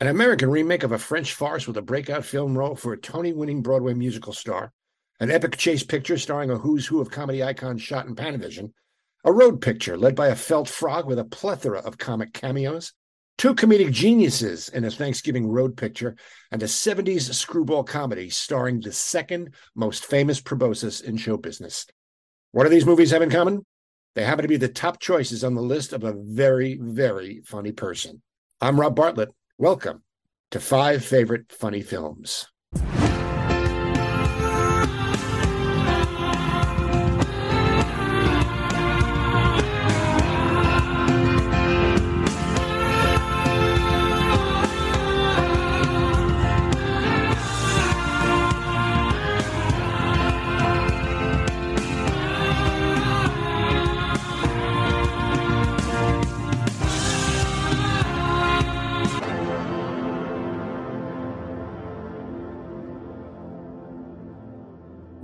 an American remake of a French farce with a breakout film role for a Tony winning Broadway musical star, an epic chase picture starring a who's who of comedy icons shot in Panavision, a road picture led by a felt frog with a plethora of comic cameos, two comedic geniuses in a Thanksgiving road picture, and a 70s screwball comedy starring the second most famous proboscis in show business. What do these movies have in common? They happen to be the top choices on the list of a very, very funny person. I'm Rob Bartlett. Welcome to Five Favorite Funny Films.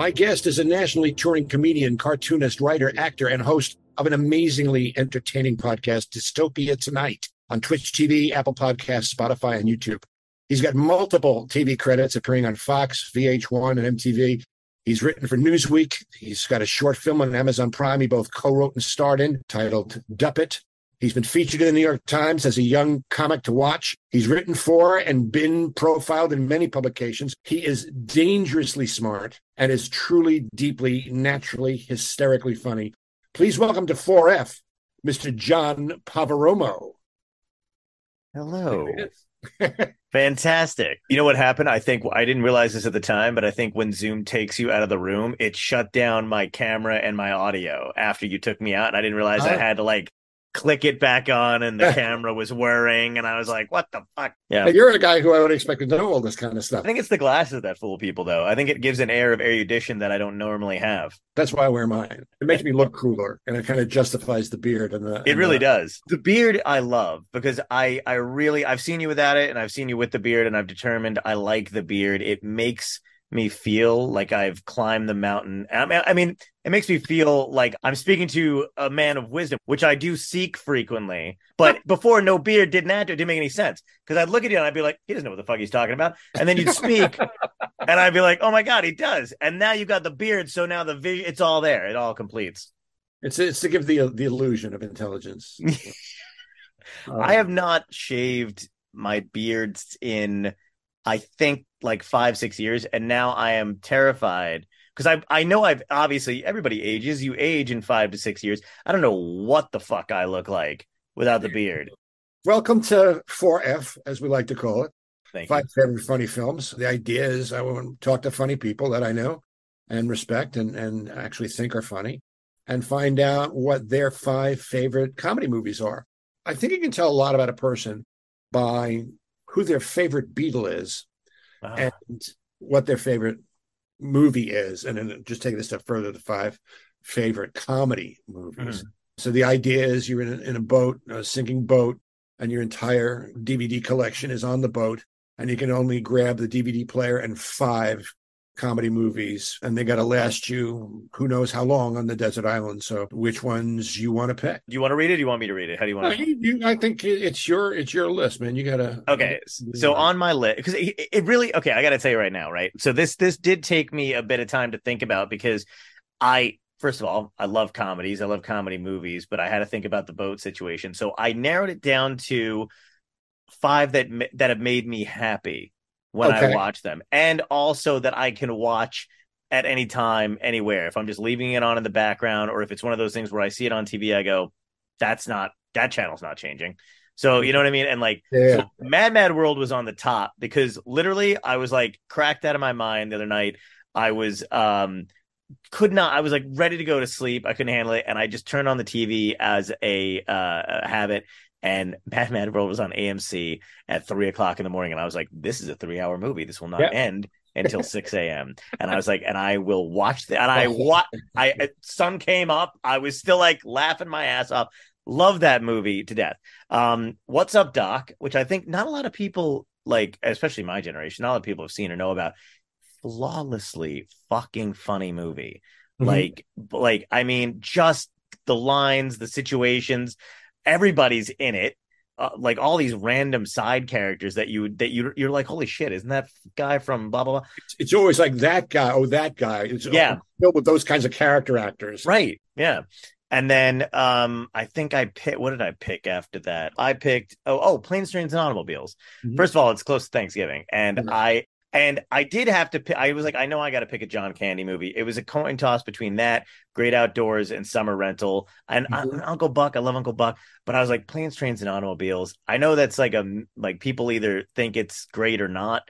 My guest is a nationally touring comedian, cartoonist, writer, actor, and host of an amazingly entertaining podcast, Dystopia Tonight, on Twitch TV, Apple Podcasts, Spotify, and YouTube. He's got multiple TV credits appearing on Fox, VH1, and MTV. He's written for Newsweek. He's got a short film on Amazon Prime he both co wrote and starred in titled Duppet. He's been featured in the New York Times as a young comic to watch. He's written for and been profiled in many publications. He is dangerously smart and is truly, deeply, naturally, hysterically funny. Please welcome to 4F, Mr. John Poveromo. Hello. Fantastic. You know what happened? I think I didn't realize this at the time, but I think when Zoom takes you out of the room, it shut down my camera and my audio after you took me out. And I didn't realize I oh. had to like click it back on and the camera was whirring and I was like, what the fuck? Yeah. You're a guy who I would expect to know all this kind of stuff. I think it's the glasses that fool people though. I think it gives an air of erudition that I don't normally have. That's why I wear mine. It makes me look cooler and it kind of justifies the beard and the It and really the, does. The beard I love because I I really I've seen you without it and I've seen you with the beard and I've determined I like the beard. It makes me feel like I've climbed the mountain. I mean, it makes me feel like I'm speaking to a man of wisdom, which I do seek frequently. But before no beard didn't add to it, didn't make any sense because I'd look at you and I'd be like, he doesn't know what the fuck he's talking about. And then you'd speak and I'd be like, oh my God, he does. And now you've got the beard. So now the vision, it's all there. It all completes. It's, it's to give the, the illusion of intelligence. um, I have not shaved my beards in I think like five, six years. And now I am terrified because I I know I've obviously everybody ages. You age in five to six years. I don't know what the fuck I look like without the beard. Welcome to 4F, as we like to call it. Thank Five you. favorite funny films. The idea is I want to talk to funny people that I know and respect and, and actually think are funny and find out what their five favorite comedy movies are. I think you can tell a lot about a person by who their favorite Beatle is Ah. and what their favorite movie is. And then just take it a step further, the five favorite comedy movies. Mhm. So the idea is you're in a, in a boat, a sinking boat, and your entire DVD collection is on the boat, and you can only grab the DVD player and five comedy movies, and they got to last you who knows how long on the desert island. So which ones you want to pick? Do you want to read it? Or do you want me to read it? How do you want to? you, you, I think it's your it's your list, man. You gotta Okay, so on my list because it, it really okay. I got to tell you right now, right? So this this did take me a bit of time to think about because I first of all I love comedies, I love comedy movies, but I had to think about the boat situation. So I narrowed it down to five that that have made me happy when I watch them, and also that I can watch at any time, anywhere. If I'm just leaving it on in the background, or if it's one of those things where I see it on TV, I go, "That's not that channel's not changing." So you know what I mean? And like, Yeah. so Mad Mad World was on the top because literally I was like cracked out of my mind the other night. I was um could not I was like ready to go to sleep. I couldn't handle it and I just turned on the TV as a uh a habit and Mad World was on AMC at three o'clock in the morning and I was like, this is a three hour movie. This will not Yeah. end until 6 a.m. And I was like, and I will watch the and I what I sun came up. I was still like laughing my ass off. Love that movie to death. Um, What's Up, Doc, which I think not a lot of people like, especially my generation, not a lot of people have seen or know about. Flawlessly fucking funny movie. Mhm. Like, like I mean, just the lines, the situations, everybody's in it. uh, like all these random side characters that you that you you're like, holy shit, isn't that guy from blah blah blah? It's, it's always like that guy. Oh, that guy. It's Yeah. filled with those kinds of character actors. Right. Yeah. And then um I think I picked what did I pick after that? I picked oh oh planes, trains, and automobiles. Mhm. First of all, it's close to Thanksgiving, and Mhm. I and I did have to pick. I was like, I know I got to pick a John Candy movie. It was a coin toss between that, Great Outdoors, and Summer Rental. And I- Mhm. Uncle Buck, I love Uncle Buck, but I was like, planes, trains, and automobiles. I know that's like a like people either think it's great or not.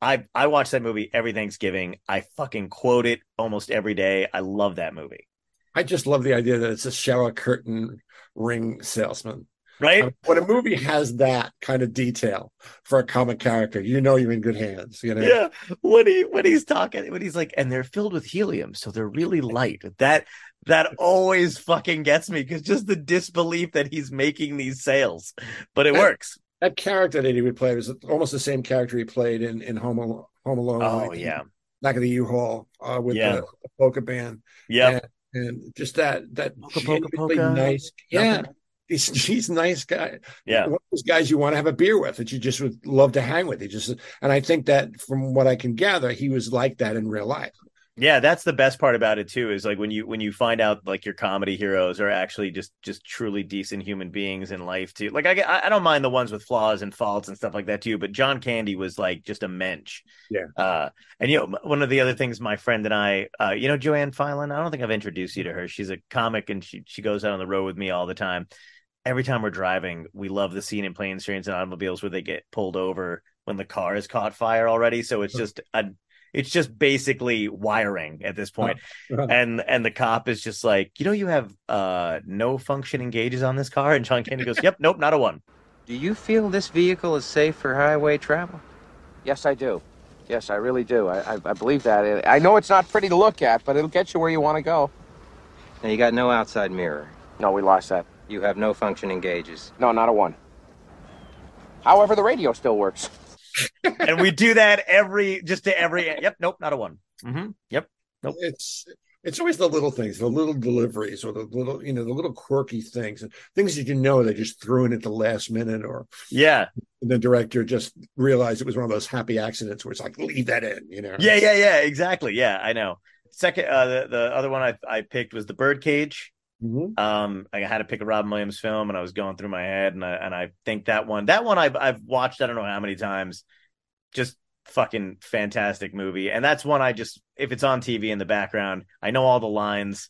I I watch that movie every Thanksgiving. I fucking quote it almost every day. I love that movie. I just love the idea that it's a shower curtain ring salesman. Right? Um, when a movie has that kind of detail for a comic character, you know you're in good hands. You know, yeah when he when he's talking when he's like and they're filled with helium so they're really light that that always fucking gets me because just the disbelief that he's making these sales but it That- works that character that he would play was almost the same character he played in in Home Al- Home Alone. oh like, yeah back of the U-Haul uh, with Yeah. the, the polka band. Yeah. and, and just that that Polka, polka, polka. nice, yeah. Nothing. He's he's a nice guy. yeah one of those guys you want to have a beer with that you just would love to hang with. He just and I think that from what I can gather, he was like that in real life. yeah that's the best part about it too is like when you when you find out like your comedy heroes are actually just just truly decent human beings in life too like i i I don't mind the ones with flaws and faults and stuff like that too but john candy was like just a mensch Yeah. uh and you know one of the other things my friend and i uh you know joanne Filan, i don't think i've introduced you to her she's a comic and she she goes out on the road with me all the time every time we're driving we love the scene in planes trains and automobiles where they get pulled over when the car has caught fire already so it's just a it's just basically wiring at this point Uh-huh. and and the cop is just like you know you have uh no functioning gauges on this car and john candy goes yep nope not a one Do you feel this vehicle is safe for highway travel? Yes, I do. Yes, I really do. I, I, I believe that. I know it's not pretty to look at, but it'll get you where you want to go. Now, you got no outside mirror. No, we lost that. You have no functioning gauges. No, not a one. However, the radio still works. and we do that every just to every yep nope not a one hmm yep Nope. It's it's always the little things, the little deliveries, or the little you know the little quirky things, and things that you know they just threw in at the last minute, or yeah And the director just realized it was one of those happy accidents where it's like leave that in, you know. yeah yeah yeah exactly yeah i know second uh the, the other one i i picked was the birdcage Mhm. um i had to pick a robin williams film and i was going through my head and i and i think that one that one i've i've watched i don't know how many times. Just fucking fantastic movie. And that's one i just if it's on tv in the background i know all the lines.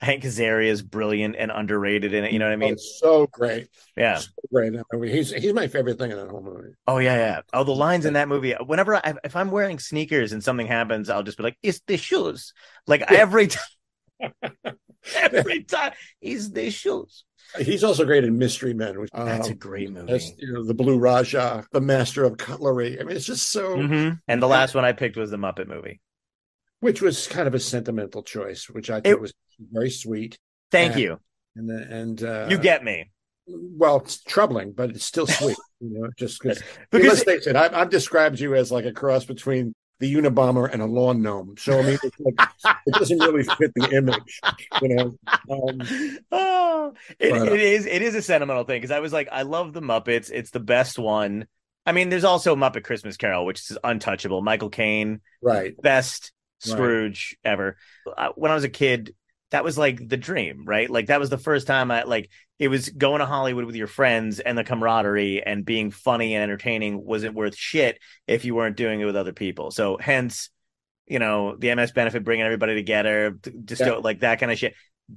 Hank azaria is brilliant and underrated in it you know what i Oh, mean? It's so great, yeah. So great. that movie. He's he's my favorite thing in that whole movie. oh yeah yeah. Oh the lines in that movie whenever i if i'm wearing sneakers and something happens i'll just be like it's the shoes? Like every time every time he's the shoes He's also great in Mystery Men. Which, that's a um, great movie That's, you know, the Blue Raja, the Master of Cutlery. I mean, it's just so, Mhm. and the last one i picked was the muppet movie which was kind of a sentimental choice, which I It- was very sweet. thank Yeah. you And and uh, you get me well, it's troubling, but it's still sweet. you know, just because. because let's face it, I've, I've described you as like a cross between the Unabomber and a lawn gnome. So I mean, it's like, it doesn't really fit the image, you know. Um, oh, it, But, uh, it is it is a sentimental thing because I was like, I love the Muppets. It's the best one. I mean, there's also Muppet Christmas Carol, which is untouchable. Michael Caine, right. best Right. Scrooge ever. Uh, When I was a kid, that was like the dream, right? Like that was the first time I like it was going to Hollywood with your friends and the camaraderie and being funny and entertaining wasn't worth shit if you weren't doing it with other people. So hence, you know, the MS benefit bringing everybody together, just Yeah. like that kind of shit,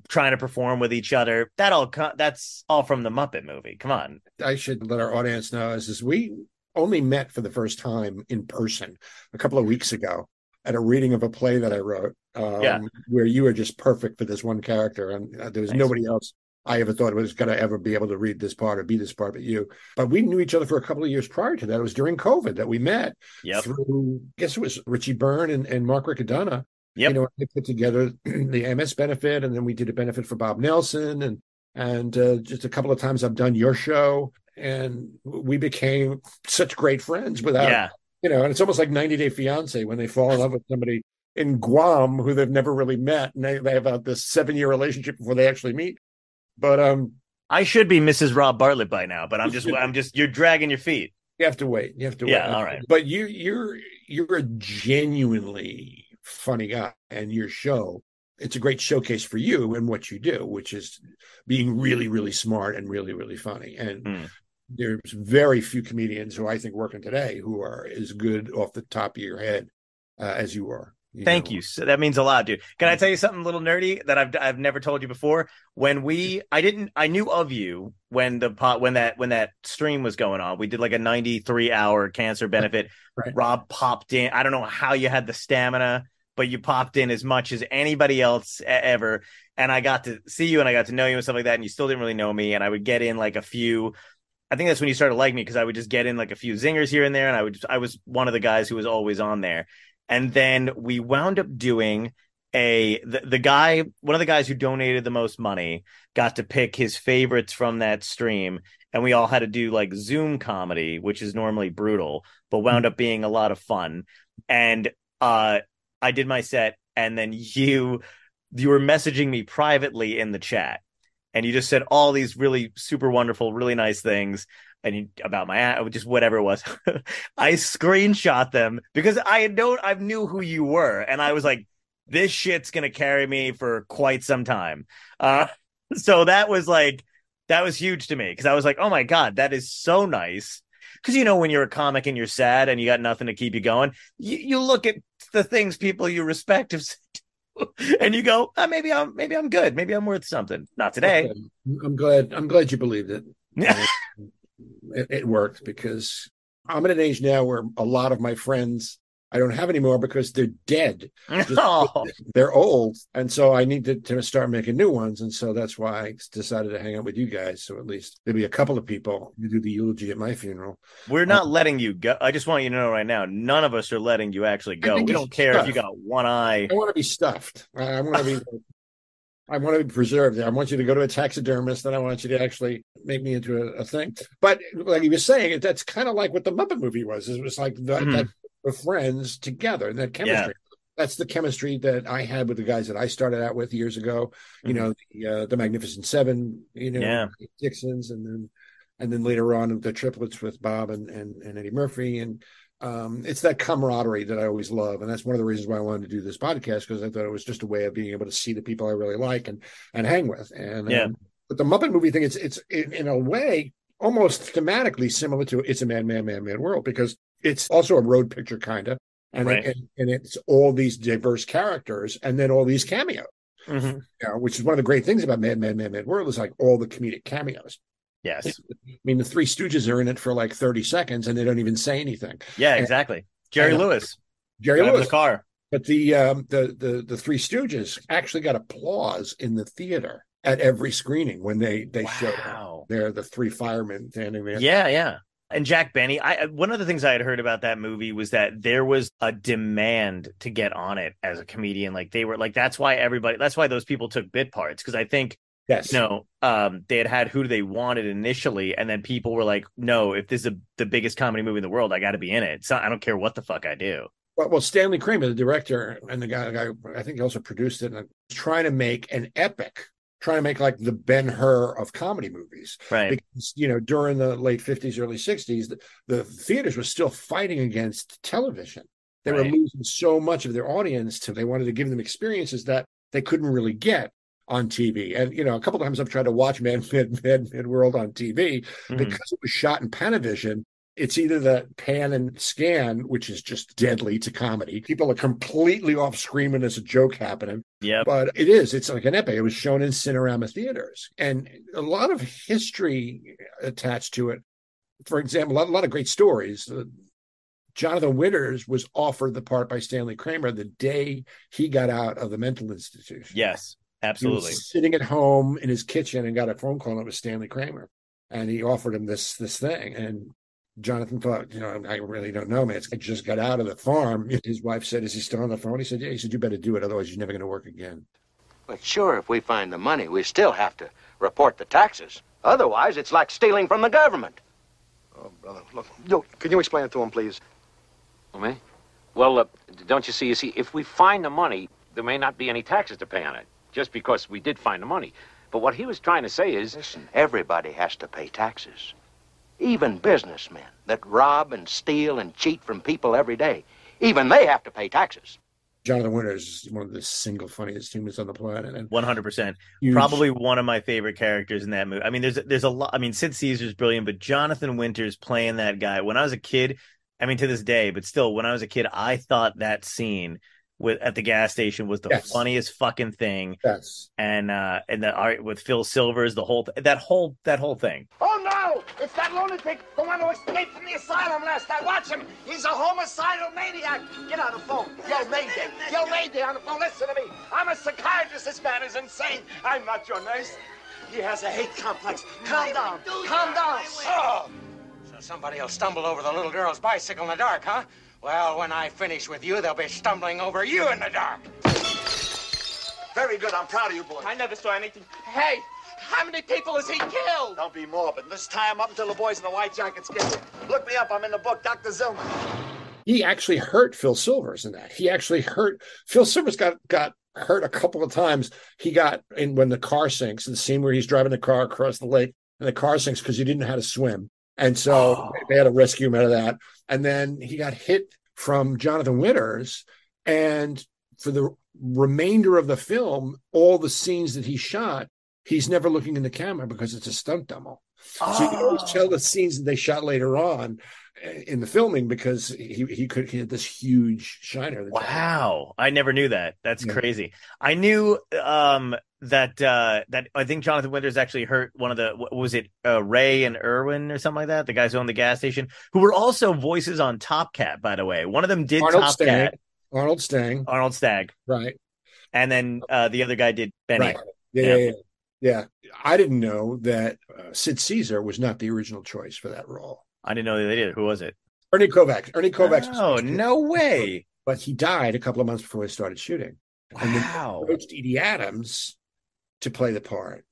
trying to perform with each other. That all that's all from the Muppet movie. Come on. I should let our audience know is, is we only met for the first time in person a couple of weeks ago at a reading of a play that I wrote, um, Yeah. where you were just perfect for this one character, and uh, there was Thanks. nobody else I ever thought was going to ever be able to read this part or be this part but you. But we knew each other for a couple of years prior to that. It was during COVID that we met Yep. through, I guess it was Richie Byrne and, and Mark Riccadonna. Yep. You know, they put together the MS benefit, and then we did a benefit for Bob Nelson, and and uh, just a couple of times I've done your show, and we became such great friends without, yeah. You know, and it's almost like 90 Day Fiance when they fall in love with somebody in Guam who they've never really met, and they, they have uh, this seven year relationship before they actually meet. But um, I should be Mrs. Rob Bartlett by now, but I'm just I'm just you're dragging your feet. You have to wait. You have to wait. Yeah, all right. But you you're you're a genuinely funny guy, and your show it's a great showcase for you and what you do, which is being really really smart and really really funny. And Mm. There's very few comedians who I think working today who are as good off the top of your head uh, as you are. Thank know? you. So that means a lot, dude. Can I tell you something a little nerdy that I've I've never told you before? When we I didn't I knew of you when the pot when that when that stream was going on. We did like a 93 hour cancer benefit. Right. Rob popped in. I don't know how you had the stamina, but you popped in as much as anybody else ever. And I got to see you and I got to know you and stuff like that. And you still didn't really know me. And I would get in like a few. I think that's when you started liking me because I would just get in like a few zingers here and there, and I would I was one of the guys who was always on there. And then we wound up doing a the, the guy one of the guys who donated the most money got to pick his favorites from that stream and we all had to do like zoom comedy which is normally brutal but wound up being a lot of fun and uh i did my set and then you you were messaging me privately in the chat and you just said all these really super wonderful really nice things and you, about my just whatever it was. I screenshot them because i know i knew who you were and i was like this shit's gonna carry me for quite some time. Uh so that was like that was huge to me because i was like oh my god that is so nice. Because you know when you're a comic and you're sad and you got nothing to keep you going you, you look at the things people you respect have said and you go oh, maybe i'm maybe i'm good maybe i'm worth something not today Okay. I'm glad. I'm glad you believed it. yeah uh, it, it worked because I'm at an age now where a lot of my friends I don't have anymore because they're dead. Oh, They're old, and so I need to, to start making new ones. And so that's why I decided to hang out with you guys. So at least maybe a couple of people who do the eulogy at my funeral. we're not letting you go i just want you to know right now none of us are letting you actually go we don't care if you got one eye I want to be stuffed. I, I want to be. I want to be preserved. I want you to go to a taxidermist, and I want you to actually make me into a, a thing. But like you were saying, that's kind of like what the Muppet movie was. It was like the, Mhm. that the friends together, and that chemistry. That's the chemistry that I had with the guys that I started out with years ago. You Mhm. know, the uh, the Magnificent Seven. You know, Yeah. Dixons, and then and then later on the triplets with Bob and and, and Eddie Murphy and um, it's that camaraderie that I always love, and that's one of the reasons why I wanted to do this podcast because I thought it was just a way of being able to see the people I really like and and hang with. And Yeah. um, but the Muppet movie thing, it's it's in, in a way almost thematically similar to It's a Mad, Mad, Mad, Mad World because it's also a road picture kind of, and, Right. and and it's all these diverse characters and then all these cameos. Mhm. You know, which is one of the great things about Mad Man, Man, Man World is like all the comedic cameos. yes I mean, the Three Stooges are in it for like thirty seconds and they don't even say anything. yeah And- exactly jerry and- lewis Jerry Lewis, the car But the um, the the the Three Stooges actually got applause in the theater at every screening when they they showed up. They're the three firemen standing there. Yeah, yeah. And Jack Benny, I one of the things I had heard about that movie was that there was a demand to get on it as a comedian. Like they were like that's why everybody that's why those people took bit parts because I think Yes. you know um they had had who they wanted initially and then people were like no if this is a, the biggest comedy movie in the world I got to be in it. So I don't care what the fuck I do. Well, well, Stanley Kramer, the director, and the guy, the guy I think he also produced it, and trying to make an epic, trying to make like the Ben Hur of comedy movies. Right. Because you know, during the late fifties, early sixties, the, the theaters were still fighting against television. They were losing so much of their audience to they wanted to give them experiences that they couldn't really get on TV. And you know, a couple times I've tried to watch Mad Mad Mad, Mad World on TV Mhm. because it was shot in Panavision. It's either the pan and scan, which is just deadly to comedy. People are completely off screen when there's a joke happening Yeah. but it is it's like an epic it was shown in cinerama theaters and a lot of history attached to it for example a lot, a lot of great stories Uh, jonathan winters was offered the part by stanley kramer the day he got out of the mental institution Yes. he Absolutely. was sitting at home in his kitchen and got a phone call and it was stanley kramer and he offered him this this thing and Jonathan thought, you know, I really don't know, man. I just got out of the farm. His wife said, "Is he still on the phone?" He said, "Yeah." He said, "You better do it, otherwise you're never going to work again." But sure, if we find the money, we still have to report the taxes. Otherwise, it's like stealing from the government. Oh, brother, look. Yo, can you explain it to him, please? Me? Well, uh, don't you see? You see, if we find the money, there may not be any taxes to pay on it, just because we did find the money. But what he was trying to say is, Listen, everybody has to pay taxes. Even businessmen that rob and steal and cheat from people every day. Even they have to pay taxes. Jonathan Winters is one of the single funniest humans on the planet, and One hundred percent. Probably one of my favorite characters in that movie. I mean, there's there's a lot. I mean, Sid Caesar's brilliant, but Jonathan Winters playing that guy. When I was a kid, I mean, to this day, but still, when I was a kid, I thought that scene with at the gas station was the Yes. funniest fucking thing. Yes. And uh, and the art with Phil Silvers, the whole that whole that whole thing. Oh no! It's that lunatic, the one who escaped from the asylum last night. Watch him! He's a homicidal maniac! Get on the phone. Yo, Mayday! Yo, Mayday on the phone. Listen to me. I'm a psychiatrist. This man is insane. I'm not your nurse. He has a hate complex. Calm down. Calm down. Oh! So somebody will stumble over the little girl's bicycle in the dark, huh? Well, when I finish with you, they'll be stumbling over you in the dark. Very good. I'm proud of you, boy. I never saw anything. Hey! How many people has he killed? Don't be morbid. Let's tie him up until the boys in the white jackets get here. Look me up. I'm in the book, Dr. Zillman. He actually hurt Phil Silvers in that. He actually hurt Phil Silvers got got hurt a couple of times. He got in when the car sinks, the scene where he's driving the car across the lake and the car sinks because he didn't know how to swim. And so Oh. they had to rescue him out of that. And then he got hit from Jonathan Winters. And for the remainder of the film, all the scenes that he shot, he's never looking in the camera because it's a stunt double. So you can always tell the scenes that they shot later on in the filming because he he could he had this huge shiner. Wow, I never knew that. That's Yeah. crazy. I knew um that uh that I think Jonathan Winters actually hurt one of the what was it uh, Ray and Irwin or something like that, the guys who own the gas station, who were also voices on Top Cat, by the way. One of them did Arnold Top. Cat, Arnold Stang, Arnold Stagg, right? and then uh the other guy did Benny. Right. Yeah, Yeah. yeah, yeah. I didn't know that uh, Sid Caesar was not the original choice for that role. I didn't know they did. Who was it? Ernie Kovacs. Ernie Kovacs. Oh, no way. But he died a couple of months before they started shooting. And then Wow. approached Edie Adams to play the part.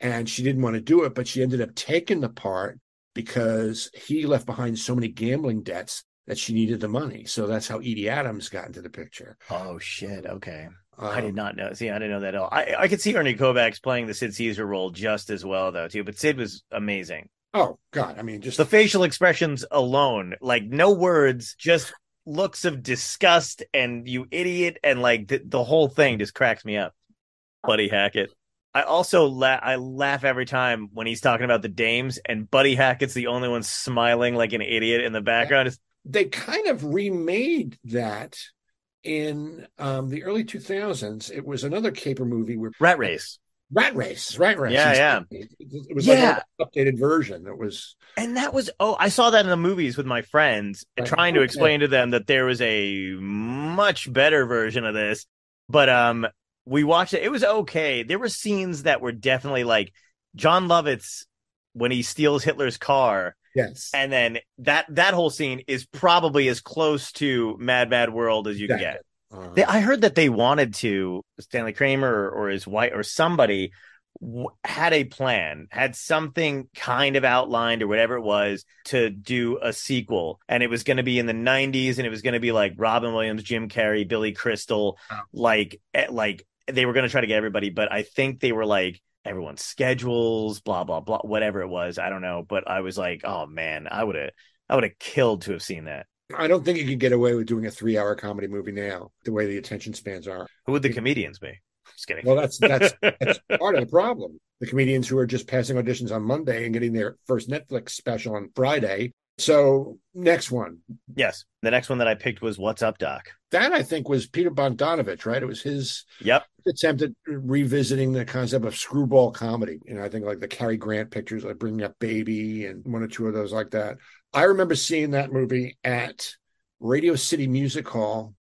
And she didn't want to do it, but she ended up taking the part because he left behind so many gambling debts that she needed the money. So that's how Edie Adams got into the picture. Oh shit. Okay. I Um, did not know. See, I didn't know that at all. I, I could see Ernie Kovacs playing the Sid Caesar role just as well, though, too. But Sid was amazing. Oh God! I mean, just The facial expressions alone, like no words, just looks of disgust and you idiot, and like the, the whole thing just cracks me up. Buddy Hackett. I also la- I laugh every time when he's talking about the dames, and Buddy Hackett's the only one smiling like an idiot in the background. It's- they kind of remade that in um, the early 2000s. It was another caper movie where Rat Race. Rat Race, Rat Race. Yeah, yeah. It, was Yeah. like an updated version. It was And that was oh, I saw that in the movies with my friends, Right. trying to explain to them that there was a much better version of this. But um, we watched it. It was okay. There were scenes that were definitely like Jon Lovitz when he steals Hitler's car, yes. and then that that whole scene is probably as close to Mad Mad World as you can get. Uh, They, I heard that they wanted to Stanley Kramer or, or his wife or somebody w- had a plan, had something kind of outlined or whatever it was to do a sequel, and it was going to be in the '90s, and it was going to be like Robin Williams, Jim Carrey, Billy Crystal, Oh. like eh, like they were going to try to get everybody, but I think they were like everyone's schedules, blah blah blah, whatever it was, I don't know, but I was like, oh man, I would have. I would have killed to have seen that. I don't think you could get away with doing a three-hour comedy movie now, the way the attention spans are. Who would the comedians be? Just kidding. Well, that's that's that's part of the problem. The comedians who are just passing auditions on Monday and getting their first Netflix special on Friday. So next one, Yes. The next one that I picked was What's Up, Doc? that I think was Peter Bogdanovich, right? It was his Yep. attempt at revisiting the concept of screwball comedy. You know, I think like the Cary Grant pictures, like bringing up Baby and one or two of those like that. I remember seeing that movie at Radio City Music Hall,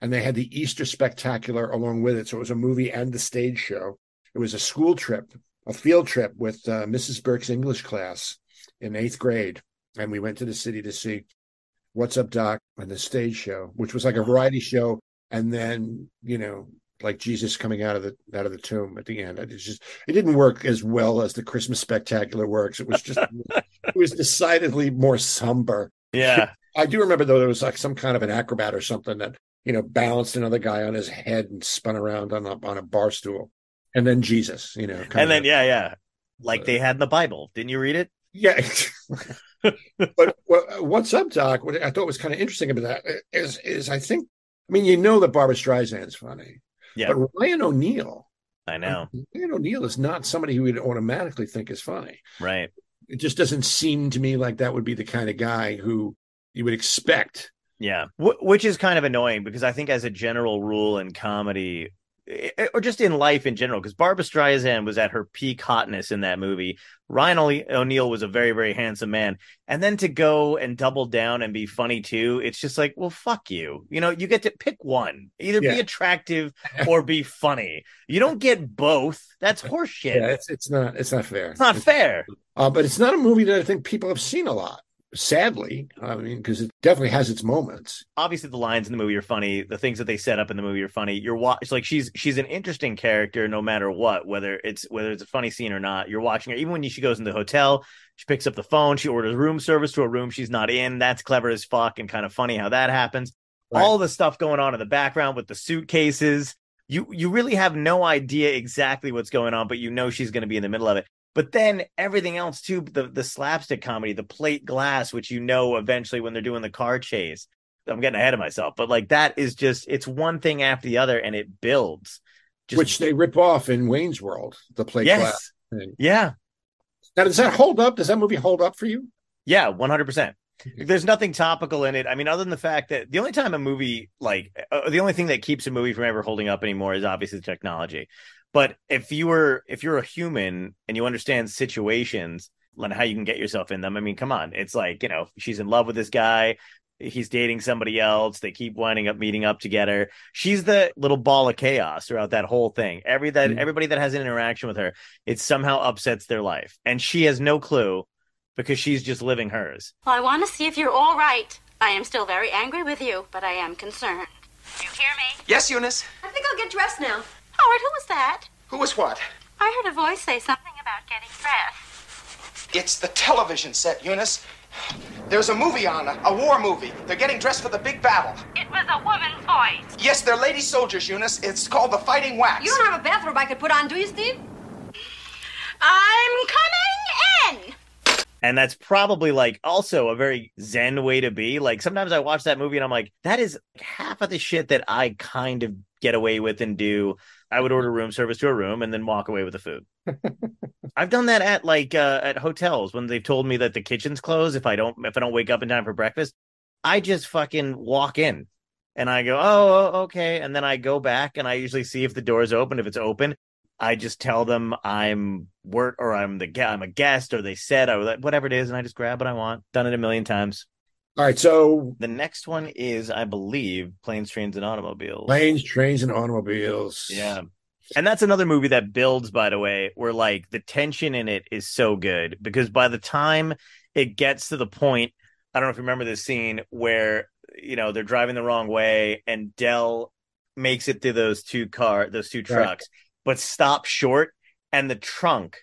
and they had the Easter Spectacular along with it. So it was a movie and the stage show. It was a school trip, a field trip with uh, Mrs. Burke's English class in eighth grade, and we went to the city to see What's Up, Doc, and the stage show, which was like a variety show, and then you know like Jesus coming out of the out of the tomb at the end. It just it didn't work as well as the Christmas spectacular works. It was just it was decidedly more somber. Yeah. I do remember though there was like some kind of an acrobat or something that you know balanced another guy on his head and spun around on a on a bar stool. and then Jesus, you know, and then a- yeah, yeah, like they had in the Bible. Didn't you read it? yeah. but what, what's up, Doc? What I thought was kind of interesting about that is, is I think, I mean, you know that Barbra Streisand's funny, Yeah, but Ryan O'Neal, I know. Ryan O'Neal is not somebody who would automatically think is funny. Right. It just doesn't seem to me like that would be the kind of guy who you would expect. Yeah, Wh- which is kind of annoying because I think, as a general rule in comedy, or just in life in general, because Barbra Streisand was at her peak hotness in that movie. Ryan O- O'Neal was a very, very handsome man, and then to go and double down and be funny too, it's just like, well, fuck you. You know, you get to pick one, either be attractive or be funny. You don't get both. That's horseshit. Yeah, it's it's not it's not fair. it's not fair. Uh, but it's not a movie that I think people have seen a lot. Sadly, I mean, because it definitely has its moments. obviously the lines in the movie are funny. The things that they set up in the movie are funny. You're watch like she's she's an interesting character no matter what whether it's whether it's a funny scene or not. You're watching her. Even when she goes in the hotel she picks up the phone she orders room service to a room she's not in. That's clever as fuck and kind of funny how that happens. Right. all the stuff going on in the background with the suitcases. You you really have no idea exactly what's going on but you know she's going to be in the middle of it but then everything else too the the slapstick comedy the plate glass which you know eventually when they're doing the car chase i'm getting ahead of myself but like that is just it's one thing after the other and it builds just, which they rip off in Wayne's World, the plate yes glass thing. yeah Now, does that hold up? Does that movie hold up for you? Yeah, one hundred percent. There's nothing topical in it. I mean, other than the fact that the only time a movie like uh, the only thing that keeps a movie from ever holding up anymore is obviously the technology. But if you were if you're a human and you understand situations and how you can get yourself in them, I mean, come on, it's like you know she's in love with this guy. He's dating somebody else. They keep winding up meeting up together. She's the little ball of chaos throughout that whole thing. Every that Mhm. everybody that has an interaction with her, it somehow upsets their life, and she has no clue because she's just living hers. Well, I want to see if you're all right. I am still very angry with you, but I am concerned. Do you hear me? Yes, Eunice? I think I'll get dressed now. Howard, who was that? Who was what? I heard a voice say something about getting dressed. It's the television set, Eunice. There's a movie on, a, a war movie. They're getting dressed for the big battle. It was a woman's voice. Yes, they're lady soldiers, Eunice. It's called The Fighting WACs. You don't have a bathrobe I could put on, do you, Steve? I'm coming in. And that's probably like also a very zen way to be. Like sometimes I watch that movie and I'm like, that is half of the shit that I kind of get away with and do. I would order room service to a room and then walk away with the food. I've done that at like uh, at hotels when they've told me that the kitchen's closed if I don't if I don't wake up in time for breakfast. I just fucking walk in and I go, oh, oh, okay, and then I go back and I usually see if the door is open. If it's open, I just tell them I'm work or I'm the I'm a guest or they said I whatever it is, and I just grab what I want. Done it a million times. All right, so The next one is, I believe, Planes, Trains, and Automobiles. planes, trains, and automobiles. Yeah. And that's another movie that builds, by the way, where like the tension in it is so good because by the time it gets to the point, I don't know if you remember this scene where, you know, they're driving the wrong way and Del makes it through those two car, those two trucks, but stops short and the trunk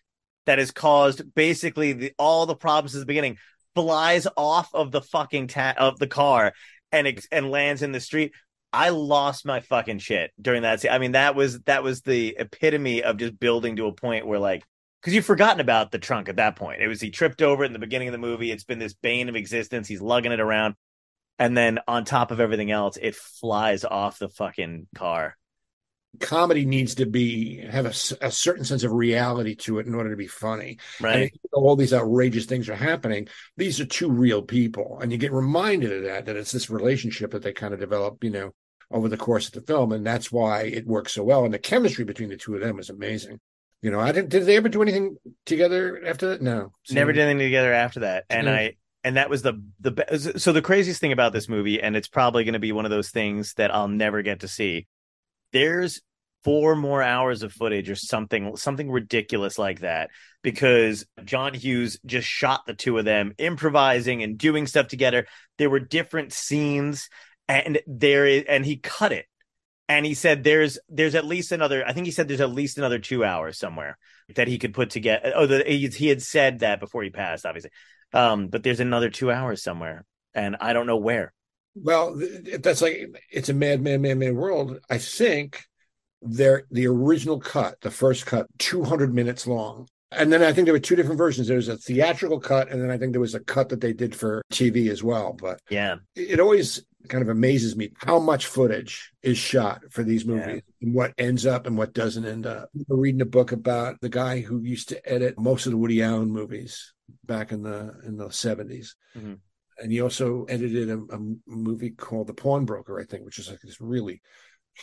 that has caused basically the, all the problems at the beginning flies off of the fucking ta- of the car and ex- and lands in the street. I lost my fucking shit during that scene. I mean, that was that was the epitome of just building to a point where like because you've forgotten about the trunk at that point. It was he tripped over it in the beginning of the movie. It's been this bane of existence. He's lugging it around, and then on top of everything else, it flies off the fucking car. Comedy needs to be have a certain sense of reality to it in order to be funny. Right? though all these outrageous things are happening, these are two real people, and you get reminded of that. That it's this relationship that they kind of develop, you know, over the course of the film, and that's why it works so well. And the chemistry between the two of them is amazing. You know, I didn't. Did they ever do anything together after that? No, Never did anything together after that, and Yeah. I and that was the the so the craziest thing about this movie, and it's probably going to be one of those things that I'll never get to see. There's four more hours of footage or something something ridiculous like that because John Hughes just shot the two of them improvising and doing stuff together. There were different scenes and there is and he cut it. And he said there's there's at least another I think he said there's at least another 2 hours somewhere that he could put together. Oh, the, he, he had said that before he passed obviously. Um but there's another 2 hours somewhere and I don't know where. Well, th- that's like it's a mad, mad, mad, mad world. I think their the original cut, the first cut, 200 minutes long. And then I think there were two different versions. There was a theatrical cut, and then I think there was a cut that they did for TV as well. But Yeah. it always kind of amazes me how much footage is shot for these movies and what ends up and what doesn't end up. We're reading a book about the guy who used to edit most of the Woody Allen movies back in the in the 70s. Mhm. And he also edited a, a movie called The Pawnbroker, I think, which is like this really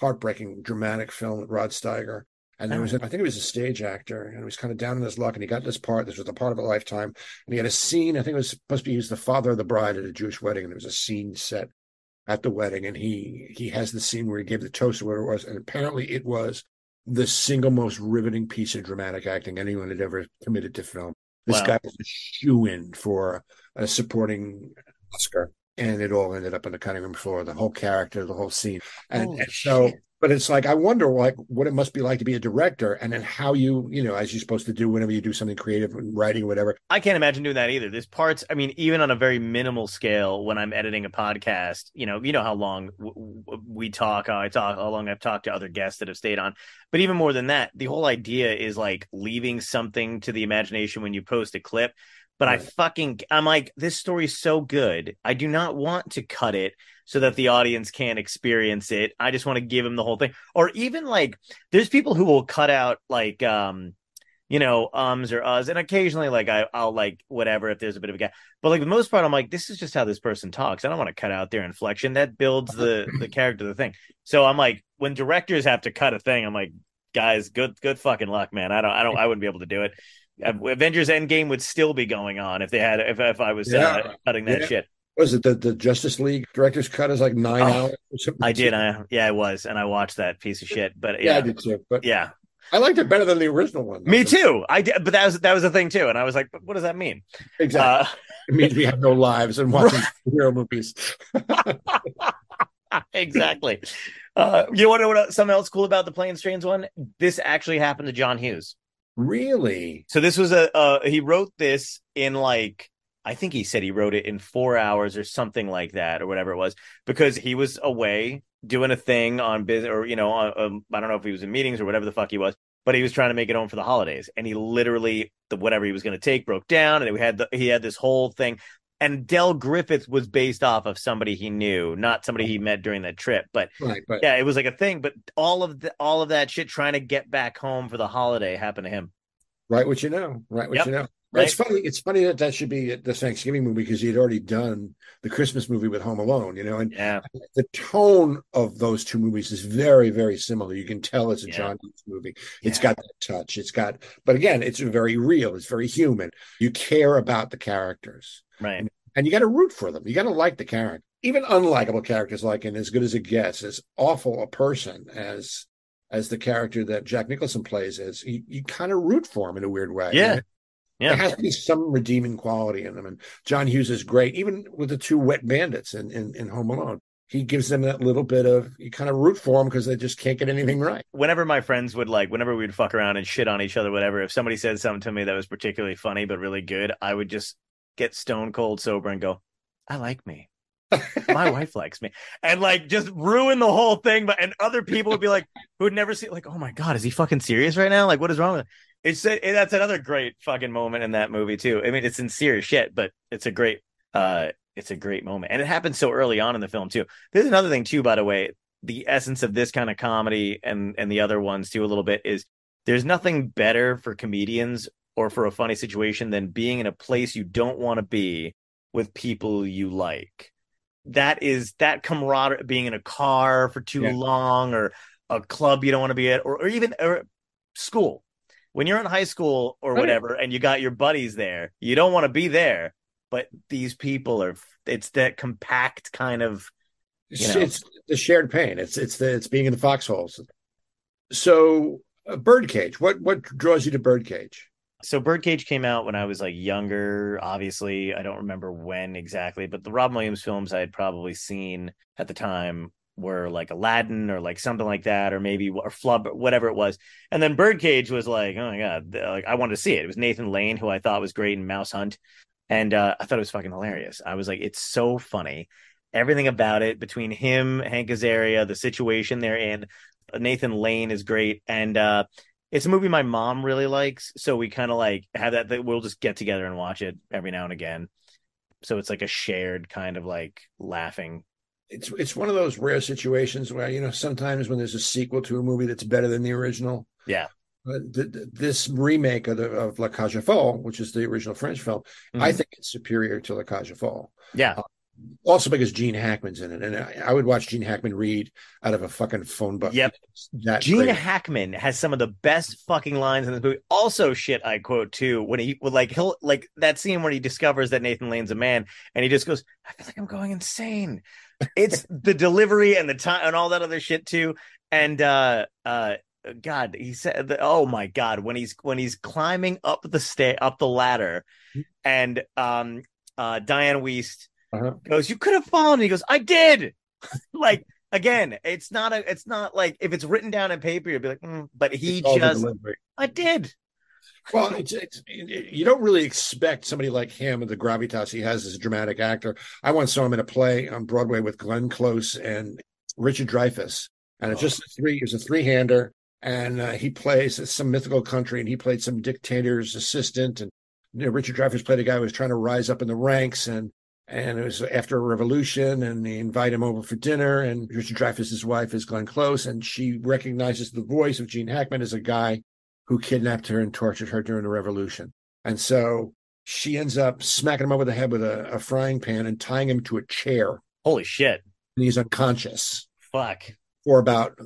heartbreaking, dramatic film with Rod Steiger. And there was, a, I think it was a stage actor, and he was kind of down in his luck, and he got this part. This was the part of a lifetime, and he had a scene. I think it was supposed to be he was the father of the bride at a Jewish wedding, and there was a scene set at the wedding, and he he has the scene where he gave the toast or whatever it was, and apparently it was the single most riveting piece of dramatic acting anyone had ever committed to film. This Wow. guy was a shoe in for a supporting Oscar, and it all ended up on the cutting room floor. The whole character, the whole scene, and, and so. shit. But it's like I wonder, like, what it must be like to be a director, and then how you, you know, as you're supposed to do whenever you do something creative, and writing or whatever. I can't imagine doing that either. There's parts, I mean, even on a very minimal scale, when I'm editing a podcast, you know, you know how long w- w- we talk, how I talk, how long I've talked to other guests that have stayed on. But even more than that, the whole idea is like leaving something to the imagination when you post a clip. But I fucking, I'm like, this story's so good. I do not want to cut it so that the audience can't experience it. I just want to give them the whole thing. Or even like, there's people who will cut out like, um, you know, ums or uhs, and occasionally like I, I'll like whatever if there's a bit of a gap. But like the most part, I'm like, this is just how this person talks. I don't want to cut out their inflection. That builds the the character of the thing. So I'm like, when directors have to cut a thing, I'm like, guys, good good fucking luck, man. I don't I don't I wouldn't be able to do it. Avengers Endgame would still be going on if they had if if I was uh, cutting that Yeah. shit. Was it the, the Justice League director's cut is like nine Oh, hours? Or something? I did. I yeah, I was, and I watched that piece of shit. But yeah, yeah, I did too. But yeah, I liked it better than the original one. me too. I did, but that was that was the thing too. And I was like, what does that mean? Exactly. Uh, it means we have no lives and watching hero movies. exactly. Uh, you want to know what something else cool about the Planes Trains one? This actually happened to John Hughes. Really? So this was a uh, he wrote this in like I think he said he wrote it in four hours or something like that or whatever it was because he was away doing a thing on business or you know on, um, I don't know if he was in meetings or whatever the fuck he was but he was trying to make it home for the holidays and he literally the whatever he was going to take broke down and we had the, he had this whole thing and Del Griffith was based off of somebody he knew not somebody he met during that trip but Right. But yeah it was like a thing but all of the all of that shit trying to get back home for the holiday happened to him right what you know. Right what Yep. you know. Right. It's funny. It's funny that that should be the Thanksgiving movie because he had already done the Christmas movie with Home Alone, you know, and yeah the tone of those two movies is very, very similar. You can tell it's a Yeah. John Hughes movie. It's got that touch. It's got, but again, it's very real. It's very human. You care about the characters. right and you got to root for them. You got to like the character. Even unlikable characters like in As Good as It Gets, as awful a person as as the character that Jack Nicholson plays is, you, you kind of root for him in a weird way. Yeah. And Yeah. There has to be some redeeming quality in them. And John Hughes is great, even with the two wet bandits in, in, in Home Alone. He gives them that little bit of you kind of root for them because they just can't get anything right. whenever my friends would like whenever we'd fuck around and shit on each other whatever if somebody said something to me that was particularly funny but really good i would just get stone cold sober and go i like me my wife likes me and like just ruin the whole thing but and other people would be like who'd never see like oh my god is he fucking serious right now like what is wrong with him? It's a, that's another great fucking moment in that movie too. I mean it's sincere shit but it's a great uh it's a great moment. And it happens so early on in the film too. There's another thing too by the way. The essence of this kind of comedy and and the other ones too a little bit is there's nothing better for comedians or for a funny situation than being in a place you don't want to be with people you like. That is that camaraderie being in a car for too Yeah. long or a club you don't want to be at or, or even or school when you're in high school or Oh, yeah. whatever and you got your buddies there you don't want to be there but these people are it's that compact kind of It's, You know. it's the shared pain. It's it's the it's being in the foxholes. So, uh, Birdcage. What what draws you to Birdcage? so birdcage came out when i was like younger obviously i don't remember when exactly but the rob williams films i had probably seen at the time were like aladdin or like something like that or maybe or flub or whatever it was and then birdcage was like oh my god like i wanted to see it it was nathan lane who i thought was great in mouse hunt and uh, i thought it was fucking hilarious i was like it's so funny everything about it between him hank azaria the situation they're in Nathan Lane is great, and uh, it's a movie my mom really likes. So we kind of like have that, that. We'll just get together and watch it every now and again. So it's like a shared kind of like laughing. It's it's one of those rare situations where you know sometimes when there's a sequel to a movie that's better than the original. Yeah. Th- th- this remake of the of La Cage aux Folles, which is the original French film, Mhm. I think it's superior to La Cage aux Folles. Yeah. Uh, also because Gene Hackman's in it, and I, I would watch Gene Hackman read out of a fucking phone book. Yep. That Gene great. Hackman has some of the best fucking lines in this movie. Also, shit, I quote too when he would like he'll like that scene where he discovers that Nathan Lane's a man, and he just goes, "I feel like I'm going insane." It's the delivery and the time and all that other shit too. And uh, uh, God, he said, the, "Oh my God!" When he's when he's climbing up the stair, up the ladder, and um, uh, Diane Wiest Uh-huh. goes, "You could have fallen." He goes, "I did." like again, it's not a, it's not like if it's written down in paper, you'd be like, mm, but he It's just. I did. Well, it's, it's you don't really expect somebody like him with the gravitas he has as a dramatic actor. I once saw him in a play on Broadway with Glenn Close and Richard Dreyfuss, and it's just a three. It's a three-hander, and uh, he plays some mythical country, and he played some dictator's assistant, and you know, Richard Dreyfuss played a guy who was trying to rise up in the ranks, and and it was after a revolution, and they invite him over for dinner, and Richard Dreyfuss's wife is Glenn Close, and she recognizes the voice of Gene Hackman as a guy who kidnapped her and tortured her during the revolution. And so she ends up smacking him over the head with a, a frying pan and tying him to a chair. Holy shit! And he's unconscious Fuck. for about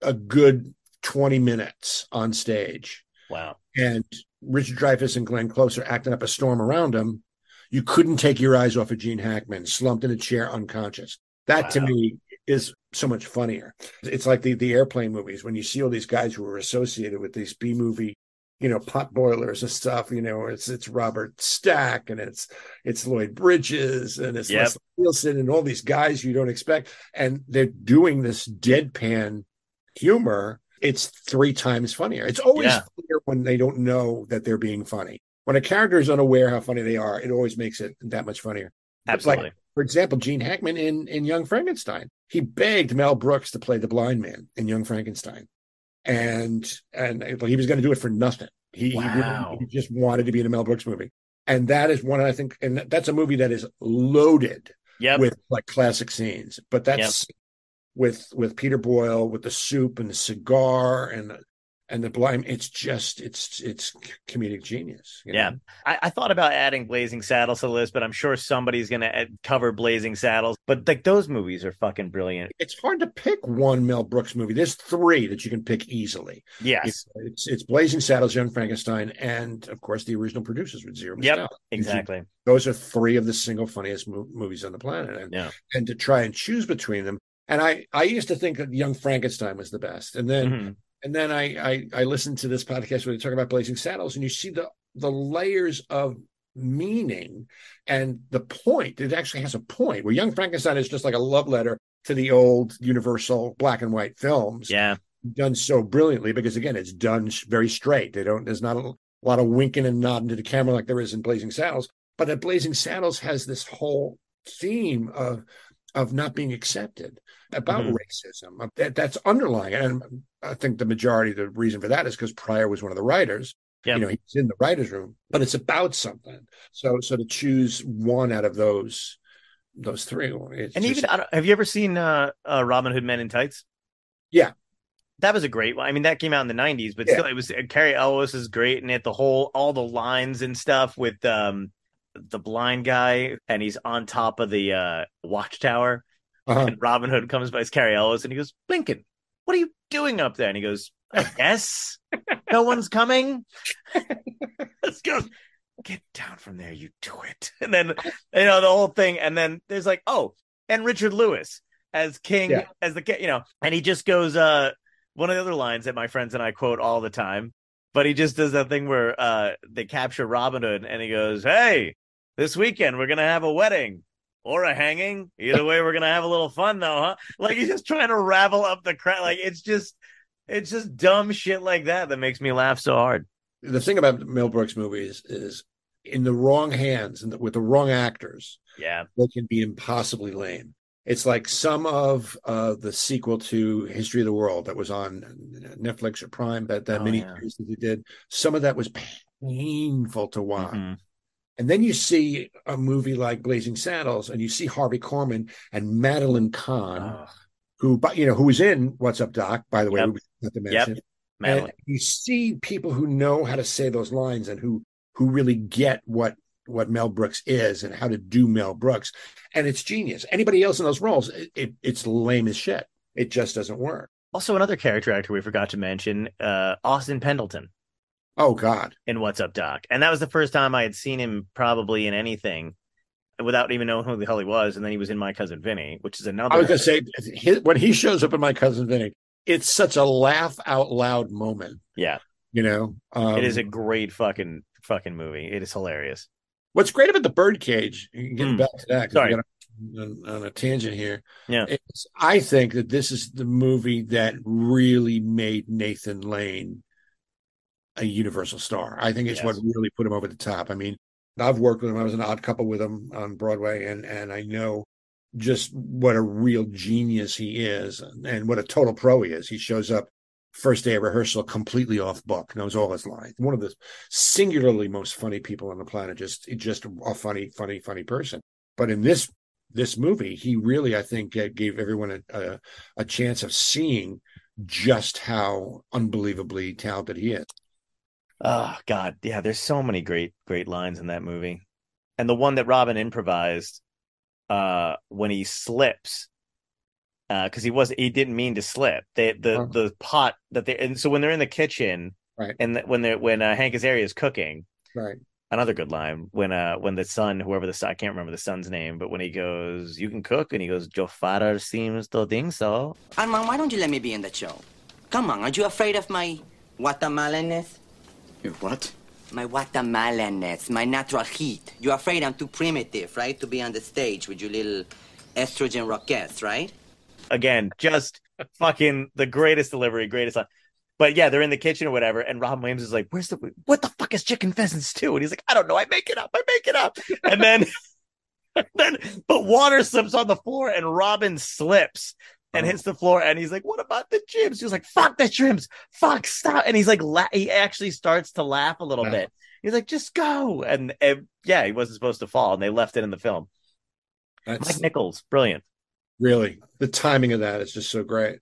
a good 20 minutes on stage. Wow. And Richard Dreyfuss and Glenn Close are acting up a storm around him. You couldn't take your eyes off of Gene Hackman, slumped in a chair, unconscious. That to me is so much funnier. It's like the the airplane movies when you see all these guys who are associated with these B movie, you know, pot boilers and stuff. You know, it's it's Robert Stack and it's it's Lloyd Bridges and it's Yep. Leslie Nielsen and all these guys you don't expect, and they're doing this deadpan humor. It's three times funnier. It's always Yeah. funnier when they don't know that they're being funny. When a character is unaware how funny they are, it always makes it that much funnier. Absolutely. Like, for example, Gene Hackman in in Young Frankenstein, he begged Mel Brooks to play the blind man in Young Frankenstein, and and uh, he was going to do it for nothing. He, he really- he just wanted to be in a Mel Brooks movie, and that is one I think, and that's a movie that is loaded Yep. with like classic scenes. But that's with with Peter Boyle with the soup and the cigar and the, and the blind. It's just it's it's comedic genius. you Yeah. I, I thought about adding Blazing Saddles to the list, but I'm sure somebody's gonna add, cover Blazing Saddles. But like those movies are fucking brilliant. it's hard to pick one Mel Brooks movie. There's three that you can pick easily. Yes. It's it's Blazing Saddles, Young Frankenstein, and of course the original producers with Zero Yep. Exactly. Those are three of the single funniest mo- movies on the planet, and Yeah. and to try and choose between them. And I I used to think that Young Frankenstein was the best, and then Mhm. And then I, I I listened to this podcast where they talk about Blazing Saddles, and you see the the layers of meaning and the point. It actually has a point. Where Young Frankenstein is just like a love letter to the old Universal black and white films, Yeah. done so brilliantly because again, it's done very straight. They don't. There's not a lot of winking and nodding to the camera like there is in Blazing Saddles. But that Blazing Saddles has this whole theme of of not being accepted about Mhm. racism that, that's underlying it. and i think the majority of the reason for that is because pryor was one of the writers Yep. you know he's in the writers room but it's about something so so to choose one out of those those three And just- even I don't, have you ever seen uh, uh Robin Hood Men in Tights? Yeah. That was a great one. I mean, that came out in the '90s, but Yeah. still, it was Cary Elwes is great, and it the whole all the lines and stuff with um the blind guy, and he's on top of the uh watchtower, uh-huh. and Robin Hood comes by, it's Cary Elwes, and he goes, Blinkin, what are you doing up there? And he goes, I guess no one's coming. Let's go. Get down from there, you do it. And then you know the whole thing, and then there's like, oh, and Richard Lewis as King, Yeah. as the you know, and he just goes, uh, one of the other lines that my friends and I quote all the time, but he just does that thing where uh they capture Robin Hood, and he goes, Hey, this weekend we're gonna have a wedding or a hanging. Either way, we're gonna have a little fun though, huh? Like he's just trying to ravel up the crowd. Like it's just it's just dumb shit like that that makes me laugh so hard. the thing about mel brooks movies is in the wrong hands and with the wrong actors Yeah. they can be impossibly lame It's like some of uh, the sequel to History of the World that was on Netflix or Prime, that that Oh, mini yeah. series that they did. Some of that was painful to watch. Mhm. And then you see a movie like Blazing Saddles, and you see Harvey Korman and Madeline Kahn, Ugh. who, you know, who was in What's Up, Doc? By the way, Yep. we have to Yep. mention. Madeline. And you see people who know how to say those lines and who who really get what what Mel Brooks is and how to do Mel Brooks, and it's genius. Anybody else in those roles, it, it, it's lame as shit. It just doesn't work. Also, another character actor we forgot to mention, uh, Austin Pendleton Oh God, in What's Up, Doc, and that was the first time I had seen him probably in anything without even knowing who the hell he was. And then he was in My Cousin Vinny, which is another. I was gonna say his, when he shows up in my cousin Vinny, it's such a laugh out loud moment. Yeah. You know, um, it is a great fucking fucking movie. It is hilarious. What's great about the Birdcage, getting Mm. back to that, Sorry. on, on a tangent here. Yeah. I think that this is the movie that really made Nathan Lane a universal star. I think it's Yes. what really put him over the top. I mean, I've worked with him. I was an odd couple with him on Broadway, and and I know just what a real genius he is, and what a total pro he is. He shows up first day of rehearsal completely off book, knows all his lines. One of the singularly most funny people on the planet. Just just a funny, funny, funny person. But in this this movie, he really, I think, gave everyone a, a a chance of seeing just how unbelievably talented he is. Oh God, yeah. There's so many great great lines in that movie, and the one that Robin improvised uh when he slips because he was he didn't mean to slip they, the Oh. the pot that they and so when they're in the kitchen Right. and when they're when uh, Hank Azaria is cooking Right. another good line when uh when the son whoever the son I can't remember the son's name but when he goes you can cook and he goes your father seems to think so Armand, why don't you let me be in the show? Come on, aren't you afraid of my watermelonness? Your what? My watermelonness, my natural heat. You're afraid I'm too primitive, right? To be on the stage with your little estrogen rockets, right? again, just fucking the greatest delivery, greatest line. But yeah, they're in the kitchen or whatever, and Rob Williams is like, "Where's the what the fuck is chicken pheasant stew?" And he's like, "I don't know. I make it up. I make it up." And then, and then, but water slips on the floor, and Robin slips and hits the floor, and he's like, "What about the gyms?" He's like, "Fuck the gyms. Fuck stop!" And he's like, la- he actually starts to laugh a little Yeah. bit. He's like, "Just go!" And, and yeah, he wasn't supposed to fall, and they left it in the film. That's Mike Nichols, brilliant. really the timing of that is just so great.